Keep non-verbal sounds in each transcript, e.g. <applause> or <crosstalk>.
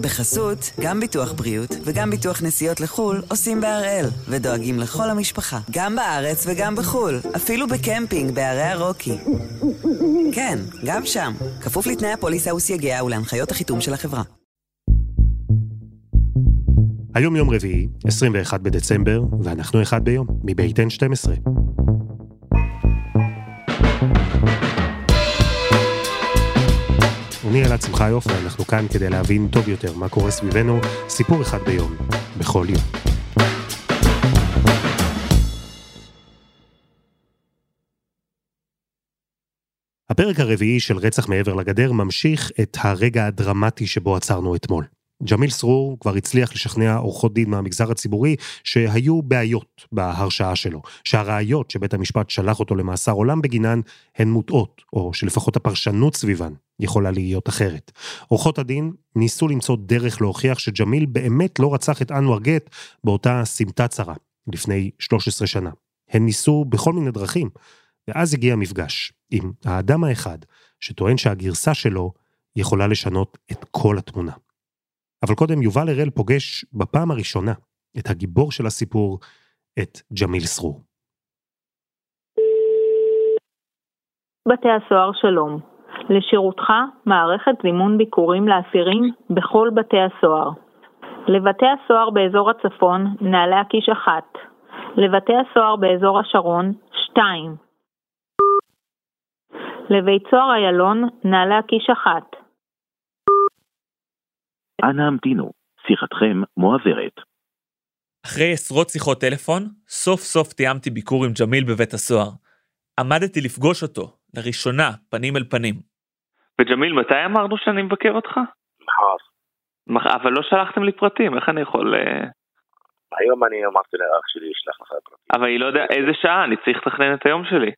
בחסות, גם ביטוח בריאות וגם ביטוח נסיעות לחו"ל עושים בהראל, ודואגים לכל המשפחה, גם בארץ וגם בחו"ל, אפילו בקמפינג בערי הרוקי. כן, גם שם, כפוף לתנאי הפוליסה וסייגיה ולהנחיות החיתום של החברה. היום יום רביעי, 21 בדצמבר, ואנחנו אחד ביום, מבית N12. אני אלעד שמחיוף, ואנחנו כאן כדי להבין טוב יותר מה קורה סביבנו, סיפור אחד ביום, בכל יום. הפרק הרביעי של רצח מעבר לגדר ממשיך את הרגע הדרמטי שבו עצרנו אתמול. ג'מיל סרור כבר הצליח לשכנע עורכות דין מהמגזר הציבורי שהיו בעיות בהרשעה שלו, שהראיות שבית המשפט שלח אותו למאסר עולם בגינן הן מוטעות, או שלפחות הפרשנות סביבן יכולה להיות אחרת. עורכות הדין ניסו למצוא דרך להוכיח שג'מיל באמת לא רצח את אנואר גט באותה סמטה צרה, לפני 13 שנה. הן ניסו בכל מיני דרכים, ואז הגיע מפגש עם האדם האחד שטוען שהגרסה שלו יכולה לשנות את כל התמונה. אבל קודם יובל הראל פוגש בפעם הראשונה את הגיבור של הסיפור, את ג'מיל סרור. בתי הסוהר שלום, לשירותך מערכת זימון ביקורים לאסירים בכל בתי הסוהר. לבתי הסוהר באזור הצפון, נעלי הקיש אחת. לבתי הסוהר באזור השרון, שתיים. לבית סוהר איילון, נעלי הקיש אחת. אנא המתינו, שיחתכם מועברת. אחרי עשרות שיחות טלפון, סוף סוף תיאמתי ביקור עם ג'מיל בבית הסוהר. עמדתי לפגוש אותו, לראשונה, פנים אל פנים. וג'מיל, מתי אמרנו שאני מבקר אותך? מחר. אבל לא שלחתם לי פרטים, איך אני יכול... אה, היום אני אמרתי לאח שלי ישלח לך פרטים. אבל היא לא יודע איזה שעה, אני צריך לתכנן את היום שלי.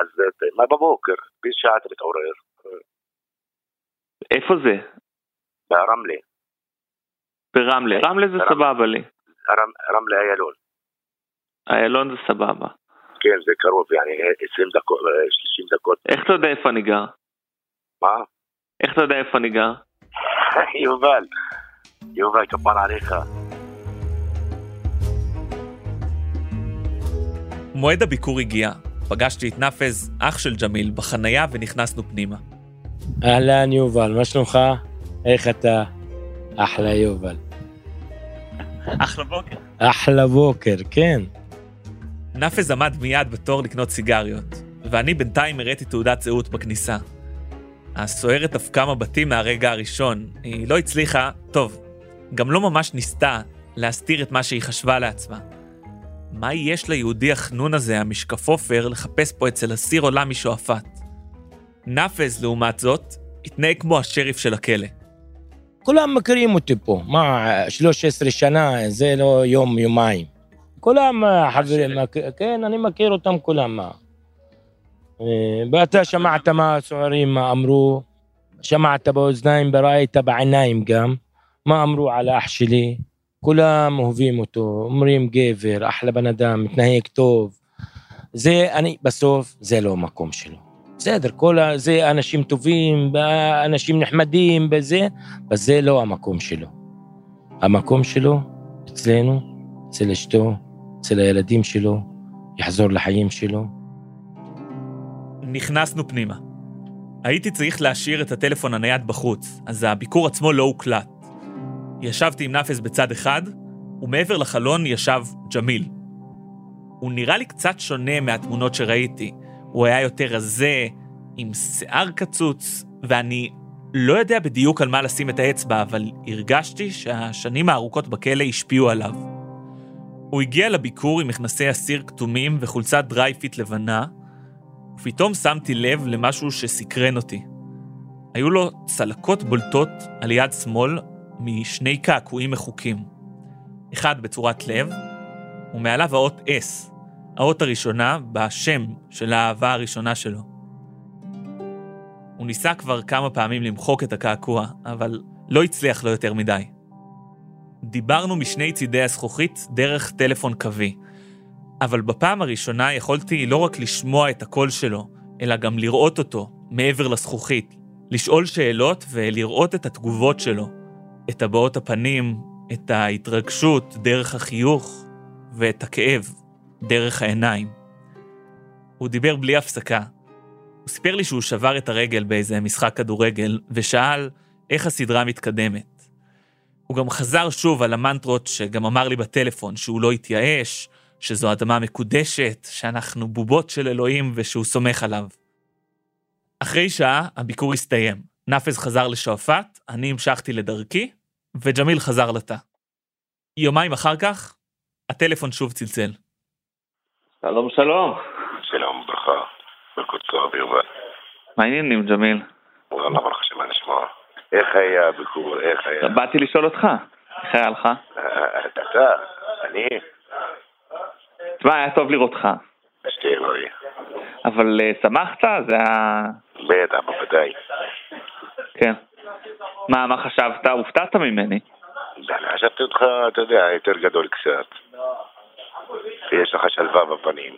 אז אה, מה בבוקר? באיזה שעה אתה מתעורר? איפה זה? ברמלה. ברמלה. רמלה זה. סבבה לי. רמ- רמלה איילון. איילון זה סבבה. כן, זה קרוב, יעני 20 דקות, אה, 30 דקות. איך אתה יודע איפה אני גר? מה? איך אתה יודע איפה אני גר? <laughs> יובל, יובל, כפר עליך. מועד הביקור הגיע. פגשתי את נאפז, אח של ג'מיל, בחנייה ונכנסנו פנימה. אהלן יובל, מה שלומך? איך אתה? אחלה יובל. אחלה בוקר. אחלה בוקר, כן. נאפז עמד מיד בתור לקנות סיגריות, ואני בינתיים הראיתי תעודת זהות בכניסה. הסוהרת דפקה מבטים מהרגע הראשון. היא לא הצליחה, טוב, גם לא ממש ניסתה להסתיר את מה שהיא חשבה לעצמה. מה יש ליהודי החנון הזה, המשקפופר, לחפש פה אצל אסיר עולם משועפאט? נאפז, לעומת זאת, התנהג כמו השריף של הכלא. כולם מכירים אותי פה. מה, 13 שנה, זה לא יום, יומיים. כולם אה, חברים, כן, אני מכיר אותם כולם. מה. אה, ואתה שמעת מה הסוהרים מה אמרו, שמעת באוזניים, וראית בעיניים גם, מה אמרו על אח שלי. כולם אוהבים אותו, אומרים גבר, אחלה בן אדם, מתנהג טוב. זה, אני, בסוף, זה לא המקום שלו. בסדר, כל ה... זה אנשים טובים, אנשים נחמדים בזה, אבל זה לא המקום שלו. המקום שלו אצלנו, אצל אשתו, אצל הילדים שלו, יחזור לחיים שלו. נכנסנו פנימה. הייתי צריך להשאיר את הטלפון הנייד בחוץ, אז הביקור עצמו לא הוקלט. ישבתי עם נאפז בצד אחד, ומעבר לחלון ישב ג'מיל. הוא נראה לי קצת שונה מהתמונות שראיתי. הוא היה יותר רזה, עם שיער קצוץ, ואני לא יודע בדיוק על מה לשים את האצבע, אבל הרגשתי שהשנים הארוכות בכלא השפיעו עליו. הוא הגיע לביקור עם מכנסי אסיר כתומים וחולצת דרייפיט לבנה, ופתאום שמתי לב למשהו שסקרן אותי. היו לו צלקות בולטות על יד שמאל משני קעקועים מחוקים. אחד בצורת לב, ומעליו האות S, האות הראשונה בשם של האהבה הראשונה שלו. הוא ניסה כבר כמה פעמים למחוק את הקעקוע, אבל לא הצליח לו יותר מדי. דיברנו משני צידי הזכוכית דרך טלפון קווי, אבל בפעם הראשונה יכולתי לא רק לשמוע את הקול שלו, אלא גם לראות אותו מעבר לזכוכית, לשאול שאלות ולראות את התגובות שלו, את הבעות הפנים, את ההתרגשות דרך החיוך, ואת הכאב דרך העיניים. הוא דיבר בלי הפסקה. הוא סיפר לי שהוא שבר את הרגל באיזה משחק כדורגל, ושאל איך הסדרה מתקדמת. הוא גם חזר שוב על המנטרות שגם אמר לי בטלפון, שהוא לא התייאש, שזו אדמה מקודשת, שאנחנו בובות של אלוהים ושהוא סומך עליו. אחרי שעה הביקור הסתיים. נאפז חזר לשועפאט, אני המשכתי לדרכי, וג'מיל חזר לתא. יומיים אחר כך, הטלפון שוב צלצל. שלום שלום. שלום וברכה, ברכות טוב ויובל. מה העניינים ג'מיל? וואלה, ברוך השם, מה נשמע? איך היה הביקור? איך היה? באתי לשאול אותך. איך היה לך? אה, אתה, אני, תשמע, היה טוב לראותך. אלוהי. אבל אה, שמחת? זה היה... בטח, בוודאי. כן. מה, מה חשבת? הופתעת ממני. אני חשבתי אותך, אתה יודע, יותר גדול קצת. ויש לך שלווה בפנים.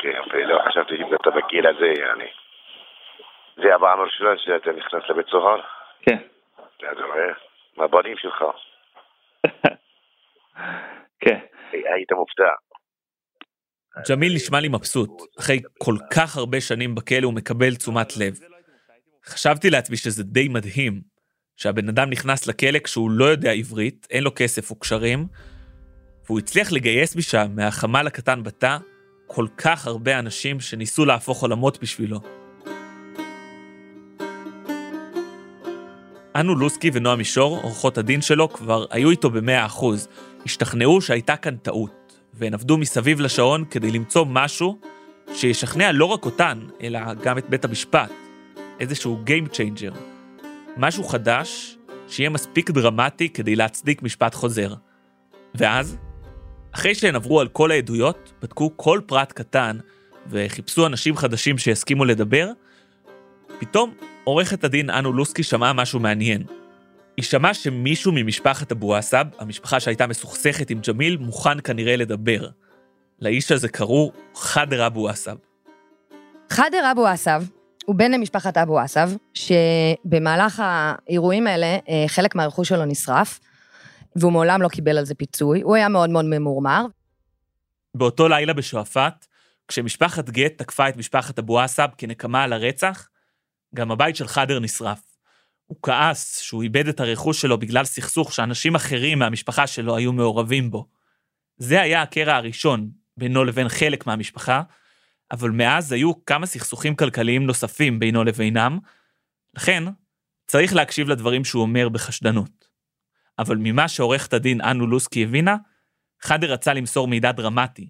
כן, ולא חשבתי שאתה בגיל הזה, יעני. זה הפעם הראשונה שאתה נכנס לבית סוהר? כן. אתה רואה? מהבנים שלך. <laughs> כן. היית מופתע. ג'מיל נשמע לי מבסוט. אחרי כל כך הרבה שנים בכלא הוא מקבל תשומת לב. חשבתי לעצמי שזה די מדהים, שהבן אדם נכנס לכלא כשהוא לא יודע עברית, אין לו כסף או קשרים, והוא הצליח לגייס משם, מהחמ"ל הקטן בתא, כל כך הרבה אנשים שניסו להפוך עולמות בשבילו. אנו לוסקי ונועה מישור, עורכות הדין שלו, כבר היו איתו במאה אחוז. השתכנעו שהייתה כאן טעות, והן עבדו מסביב לשעון כדי למצוא משהו שישכנע לא רק אותן, אלא גם את בית המשפט. איזשהו Game Changer. משהו חדש, שיהיה מספיק דרמטי כדי להצדיק משפט חוזר. ואז, אחרי שהן עברו על כל העדויות, בדקו כל פרט קטן, וחיפשו אנשים חדשים שיסכימו לדבר, פתאום עורכת הדין אנו לוסקי שמעה משהו מעניין. היא שמעה שמישהו ממשפחת אבו עסב, המשפחה שהייתה מסוכסכת עם ג'מיל, מוכן כנראה לדבר. לאיש הזה קראו חאדר אבו עסב. חאדר אבו עסב הוא בן למשפחת אבו עסב, שבמהלך האירועים האלה אה, חלק מהרכוש שלו נשרף, והוא מעולם לא קיבל על זה פיצוי, הוא היה מאוד מאוד ממורמר. באותו לילה בשועפאט, כשמשפחת גט תקפה את משפחת אבו עסב כנקמה על הרצח, גם הבית של חאדר נשרף. הוא כעס שהוא איבד את הרכוש שלו בגלל סכסוך שאנשים אחרים מהמשפחה שלו היו מעורבים בו. זה היה הקרע הראשון בינו לבין חלק מהמשפחה, אבל מאז היו כמה סכסוכים כלכליים נוספים בינו לבינם, לכן צריך להקשיב לדברים שהוא אומר בחשדנות. אבל ממה שעורכת הדין אנו לוסקי הבינה, חאדר רצה למסור מידע דרמטי,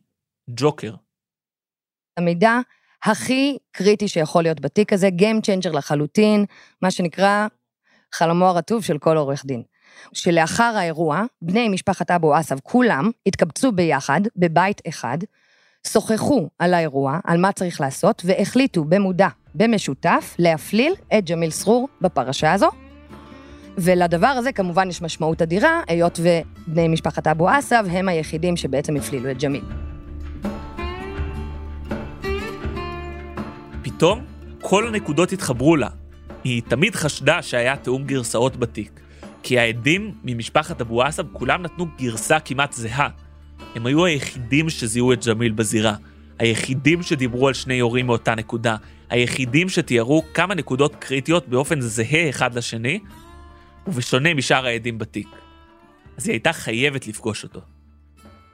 ג'וקר. המידע הכי קריטי שיכול להיות בתיק הזה, Game Changer לחלוטין, מה שנקרא חלומו הרטוב של כל עורך דין. שלאחר האירוע, בני משפחת אבו אסב, כולם, התקבצו ביחד, בבית אחד, שוחחו על האירוע, על מה צריך לעשות, והחליטו במודע, במשותף, להפליל את ג'מיל סרור בפרשה הזו. ולדבר הזה כמובן יש משמעות אדירה, היות ובני משפחת אבו עסב הם היחידים שבעצם הפלילו את ג'מיל. פתאום כל הנקודות התחברו לה. היא תמיד חשדה שהיה תיאום גרסאות בתיק. כי העדים ממשפחת אבו עסב כולם נתנו גרסה כמעט זהה. הם היו היחידים שזיהו את ג'מיל בזירה. היחידים שדיברו על שני הורים מאותה נקודה. היחידים שתיארו כמה נקודות קריטיות באופן זהה אחד לשני, ובשונה משאר העדים בתיק. אז היא הייתה חייבת לפגוש אותו.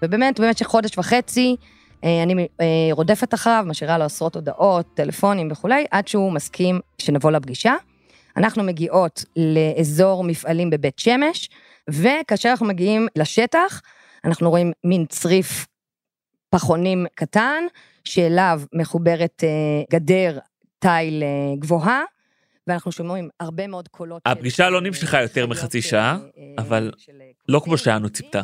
ובאמת, במשך חודש וחצי, אני אה, רודפת אחריו, משאירה לו עשרות הודעות, טלפונים וכולי, עד שהוא מסכים שנבוא לפגישה. אנחנו מגיעות לאזור מפעלים בבית שמש, וכאשר אנחנו מגיעים לשטח, אנחנו רואים מין צריף פחונים קטן, שאליו מחוברת אה, גדר תיל גבוהה, ואנחנו שומעים הרבה מאוד קולות. הפגישה לא נמשכה יותר מחצי שעה, אבל לא כמו שאנו ציפתה.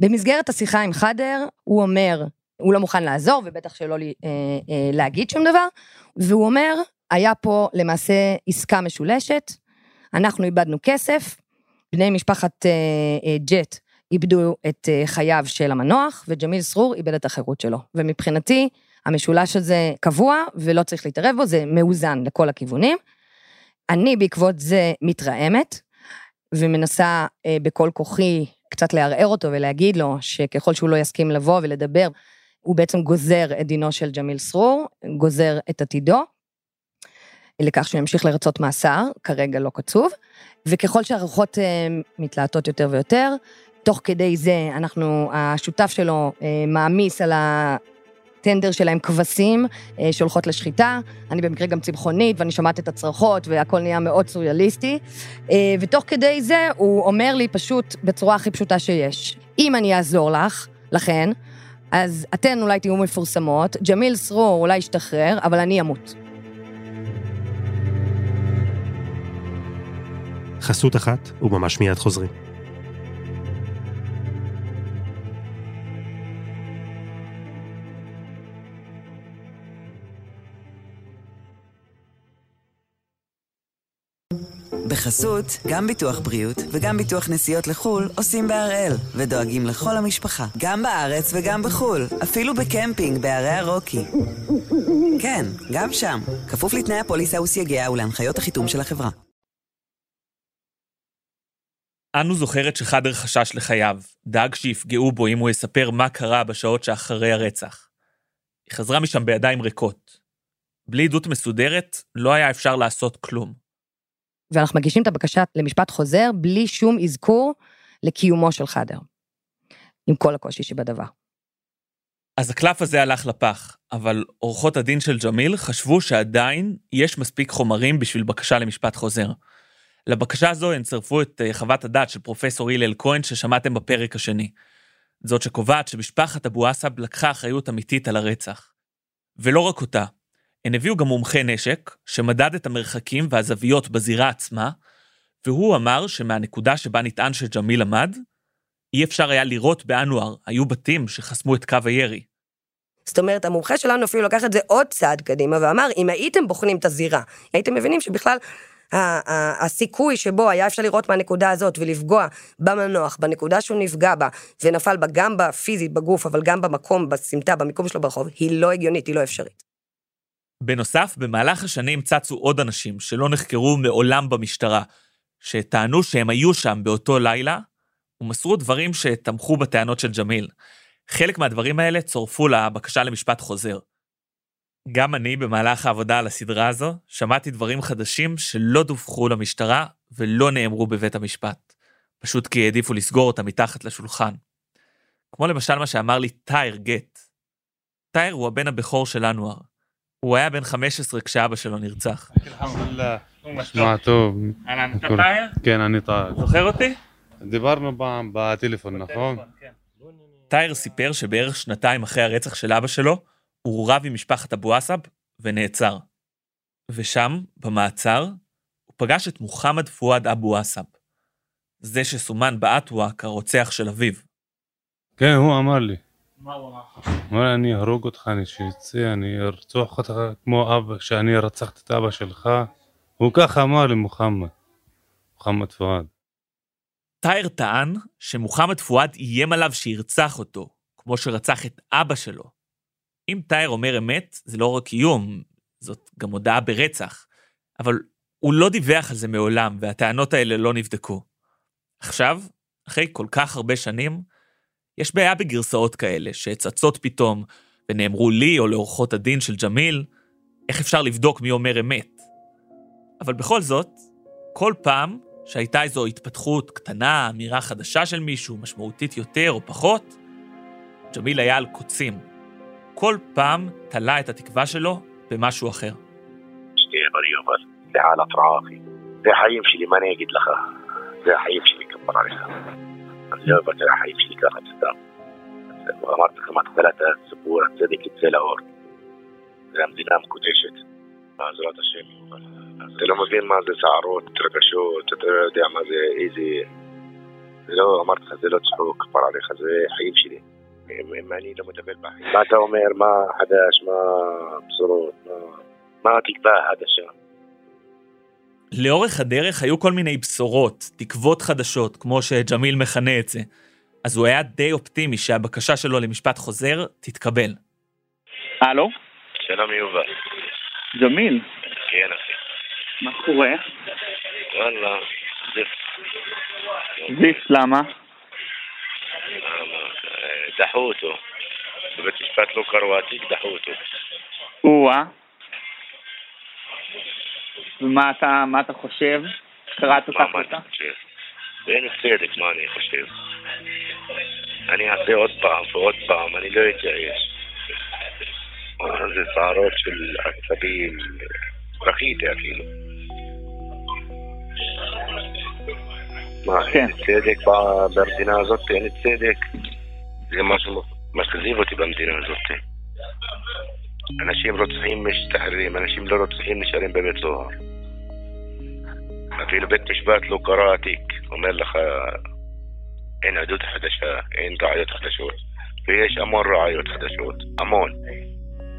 במסגרת השיחה עם חדר, הוא אומר, הוא לא מוכן לעזור, ובטח שלא אה, אה, להגיד שום דבר, והוא אומר, היה פה למעשה עסקה משולשת, אנחנו איבדנו כסף, בני משפחת אה, ג'ט איבדו את חייו של המנוח, וג'מיל סרור איבד את החירות שלו. ומבחינתי, המשולש הזה קבוע ולא צריך להתערב בו, זה מאוזן לכל הכיוונים. אני בעקבות זה מתרעמת. ומנסה אה, בכל כוחי קצת לערער אותו ולהגיד לו שככל שהוא לא יסכים לבוא ולדבר, הוא בעצם גוזר את דינו של ג'מיל סרור, גוזר את עתידו, לכך שהוא ימשיך לרצות מאסר, כרגע לא קצוב, וככל שהרוחות אה, מתלהטות יותר ויותר, תוך כדי זה אנחנו, השותף שלו אה, מעמיס על הטנדר שלהם כבשים אה, שהולכות לשחיטה, אני במקרה גם צמחונית ואני שומעת את הצרחות והכל נהיה מאוד סוריאליסטי, ותוך כדי זה הוא אומר לי פשוט בצורה הכי פשוטה שיש, אם אני אעזור לך, לכן, אז אתן אולי תהיו מפורסמות, ג'מיל סרור אולי ישתחרר, אבל אני אמות. חסות אחת, וממש מיד חוזרים. בחסות, גם ביטוח בריאות וגם ביטוח נסיעות לחו"ל עושים בהראל, ודואגים לכל המשפחה, גם בארץ וגם בחו"ל, אפילו בקמפינג בערי הרוקי. כן, גם שם, כפוף לתנאי הפוליסה וסייגיה ולהנחיות החיתום של החברה. אנו זוכרת שחדר חשש לחייו, דאג שיפגעו בו אם הוא יספר מה קרה בשעות שאחרי הרצח. היא חזרה משם בידיים ריקות. בלי עדות מסודרת, לא היה אפשר לעשות כלום. ואנחנו מגישים את הבקשה למשפט חוזר בלי שום אזכור לקיומו של חדר. עם כל הקושי שבדבר. אז הקלף הזה הלך לפח, אבל עורכות הדין של ג'מיל חשבו שעדיין יש מספיק חומרים בשביל בקשה למשפט חוזר. לבקשה הזו הן צירפו את אה, חוות הדעת של פרופסור הלל כהן ששמעתם בפרק השני. זאת שקובעת שמשפחת אבו עסב לקחה אחריות אמיתית על הרצח. ולא רק אותה, הן הביאו גם מומחה נשק, שמדד את המרחקים והזוויות בזירה עצמה, והוא אמר שמהנקודה שבה נטען שג'מיל עמד, אי אפשר היה לירות באנואר, היו בתים שחסמו את קו הירי. זאת אומרת, המומחה שלנו אפילו לקח את זה עוד צעד קדימה ואמר, אם הייתם בוחנים את הזירה, הייתם מבינים שבכלל הסיכוי שבו היה אפשר לראות מהנקודה הזאת ולפגוע במנוח, בנקודה שהוא נפגע בה, ונפל בה גם בפיזית, בגוף, אבל גם במקום, בסמטה, במיקום שלו ברחוב, היא לא הגיונית, היא לא אפשרית. בנוסף, במהלך השנים צצו עוד אנשים שלא נחקרו מעולם במשטרה, שטענו שהם היו שם באותו לילה, ומסרו דברים שתמכו בטענות של ג'מיל. חלק מהדברים האלה צורפו לבקשה למשפט חוזר. גם אני, במהלך העבודה על הסדרה הזו, שמעתי דברים חדשים שלא דווחו למשטרה ולא נאמרו בבית המשפט. פשוט כי העדיפו לסגור אותם מתחת לשולחן. כמו למשל מה שאמר לי טייר גט. טייר הוא הבן הבכור של אנואר. הוא היה בן 15 כשאבא שלו נרצח. שמע טוב. אהלן, אתה טייר? כן, אני טייר. זוכר אותי? דיברנו פעם בטלפון, נכון? כן. טייר סיפר שבערך שנתיים אחרי הרצח של אבא שלו, הוא רב עם משפחת אבו עסב ונעצר. ושם, במעצר, הוא פגש את מוחמד פואד אבו עסב, זה שסומן באטווה כרוצח של אביו. כן, הוא אמר לי. לי, אני אהרוג אותך, אני שיצא, אני ארצוח אותך כמו אבא, שאני רצחתי את אבא שלך. הוא ככה אמר לי, מוחמד. מוחמד פואד. טייר טען שמוחמד פואד איים עליו שירצח אותו, כמו שרצח את אבא שלו. אם טייר אומר אמת, זה לא רק איום, זאת גם הודעה ברצח. אבל הוא לא דיווח על זה מעולם, והטענות האלה לא נבדקו. עכשיו, אחרי כל כך הרבה שנים, יש בעיה בגרסאות כאלה, שצצות פתאום, ונאמרו לי או לעורכות הדין של ג'מיל, איך אפשר לבדוק מי אומר אמת? אבל בכל זאת, כל פעם שהייתה איזו התפתחות קטנה, אמירה חדשה של מישהו, משמעותית יותר או פחות, ג'מיל היה על קוצים. כל פעם תלה את התקווה שלו במשהו אחר. זה החיים שלי, מה אני אגיד לך? זה החיים שלי, כפר עליך. אני לא אוותר על החיים שלי ככה סתם. אמרתי לך מתחילת הסיפור, הצדק יצא לאור. זה המדינה המקודשת. בעזרת השם, יובל. אתה לא מבין מה זה סערות, רגשות, אתה לא יודע מה זה, איזה... זה לא, אמרתי לך, זה לא צחוק, כפר עליך, זה חיים שלי. לאורך הדרך היו כל מיני בשורות, תקוות חדשות, כמו שג'מיל מכנה את זה. אז הוא היה די אופטימי שהבקשה שלו למשפט חוזר תתקבל. הלו? שלום יובל. ג'מיל, כן אחי. מה קורה? וואלה, זפת. זיף, למה? דחו אותו. בבית משפט לא קראו דחו אותו. או-אה. ומה אתה, מה אתה חושב? קראת? אני חושב? אין צדק, מה אני חושב? אני אעשה עוד פעם ועוד פעם, אני לא אתייאש. זה סערות של עצבים, בכיתי אפילו. מה, כן. אין צדק ב- במדינה הזאת? אין צדק? זה משהו מכזיב אותי במדינה הזאת. אנשים רוצחים משתחררים, אנשים לא רוצחים נשארים בבית סוהר. אפילו בית משפט לא קרא התיק, אומר לך אין עדות חדשה, אין ראיות חדשות, ויש המון ראיות חדשות, המון.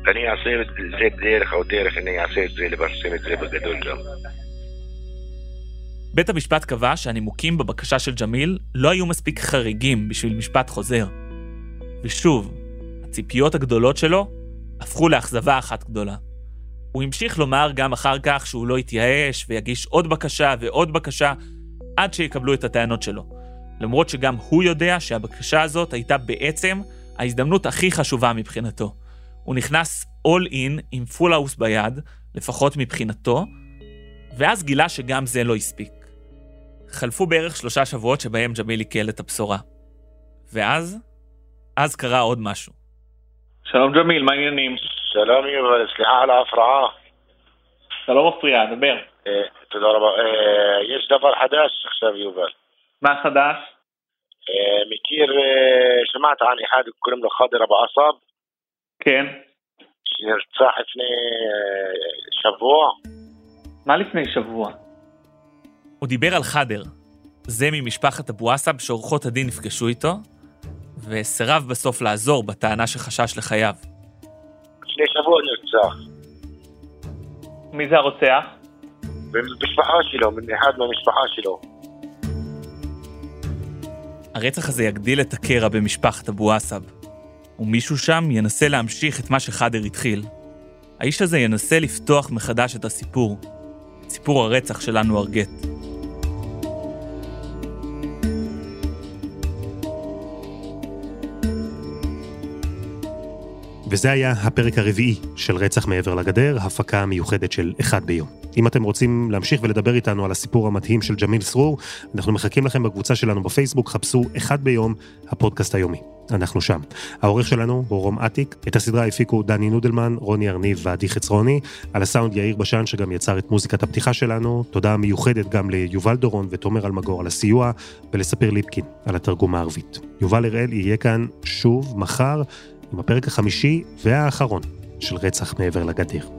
ואני אעשה את זה בדרך או דרך, אני אעשה את זה, לפרסם את זה בגדול גם. בית המשפט קבע שהנימוקים בבקשה של ג'מיל לא היו מספיק חריגים בשביל משפט חוזר. ושוב, הציפיות הגדולות שלו הפכו לאכזבה אחת גדולה. הוא המשיך לומר גם אחר כך שהוא לא יתייאש ויגיש עוד בקשה ועוד בקשה עד שיקבלו את הטענות שלו. למרות שגם הוא יודע שהבקשה הזאת הייתה בעצם ההזדמנות הכי חשובה מבחינתו. הוא נכנס all in עם full house ביד, לפחות מבחינתו, ואז גילה שגם זה לא הספיק. חלפו בערך שלושה שבועות שבהם ג'מיל עיכל את הבשורה. ואז, אז קרה עוד משהו. שלום ג'מיל, מה העניינים? שלום יובל, סליחה על ההפרעה. אתה לא מפריע, דבר. אה, תודה רבה. אה, יש דבר חדש עכשיו יובל. מה חדש? אה, מכיר, שמעת על אחד קוראים לו חאדר אבו עסב, כן. שנרצח לפני שבוע? מה לפני שבוע? הוא דיבר על חאדר, זה ממשפחת אבו עסב שעורכות הדין נפגשו איתו, וסירב בסוף לעזור בטענה שחשש לחייו. לפני שבוע נרצח. מי זה הרוצח? במשפחה שלו, אחד מהמשפחה שלו. הרצח הזה יגדיל את הקרע במשפחת אבו עסב, ומישהו שם ינסה להמשיך את מה שחאדר התחיל. האיש הזה ינסה לפתוח מחדש את הסיפור, את סיפור הרצח של אנואר גט. וזה היה הפרק הרביעי של רצח מעבר לגדר, הפקה מיוחדת של אחד ביום. אם אתם רוצים להמשיך ולדבר איתנו על הסיפור המדהים של ג'מיל סרור, אנחנו מחכים לכם בקבוצה שלנו בפייסבוק, חפשו אחד ביום, הפודקאסט היומי. אנחנו שם. העורך שלנו הוא רום אטיק, את הסדרה הפיקו דני נודלמן, רוני ארניב ועדי חצרוני, על הסאונד יאיר בשן שגם יצר את מוזיקת הפתיחה שלנו, תודה מיוחדת גם ליובל דורון ותומר אלמגור על הסיוע, ולספיר ליפקין על התרגום הערבית. יובל הראל יהיה כאן שוב מחר עם הפרק החמישי והאחרון של רצח מעבר לגדר.